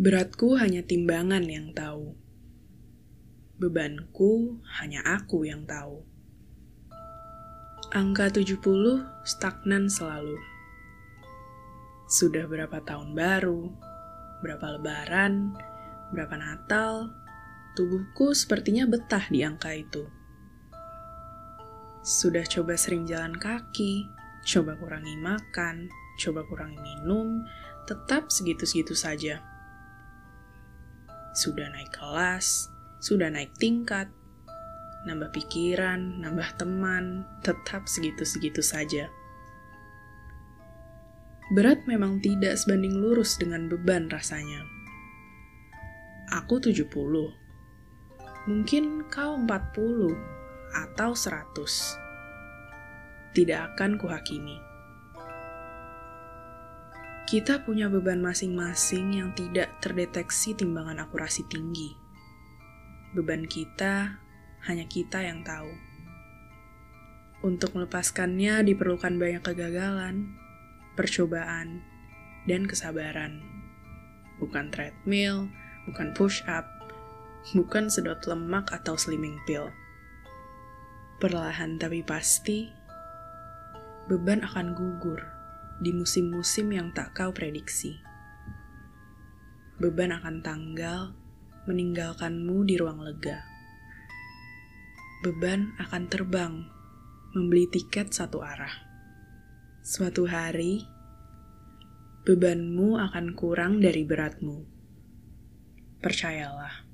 Beratku hanya timbangan yang tahu. Bebanku hanya aku yang tahu. Angka 70 stagnan selalu. Sudah berapa tahun baru, berapa lebaran, berapa Natal, tubuhku sepertinya betah di angka itu. Sudah coba sering jalan kaki, coba kurangi makan, coba kurangi minum, tetap segitu-segitu saja. Sudah naik kelas, sudah naik tingkat, nambah pikiran, nambah teman, tetap segitu-segitu saja. Berat memang tidak sebanding lurus dengan beban rasanya. Aku 70. Mungkin kau 40 atau 100. Tidak akan kuhakimi. Kita punya beban masing-masing yang tidak terdeteksi timbangan akurasi tinggi. Beban kita hanya kita yang tahu. Untuk melepaskannya diperlukan banyak kegagalan, percobaan, dan kesabaran. Bukan treadmill, bukan push up, bukan sedot lemak atau slimming pill. Perlahan tapi pasti, beban akan gugur di musim-musim yang tak kau prediksi. Beban akan tanggal, meninggalkanmu di ruang lega. Beban akan terbang, membeli tiket satu arah. Suatu hari, bebanmu akan kurang dari beratmu. Percayalah.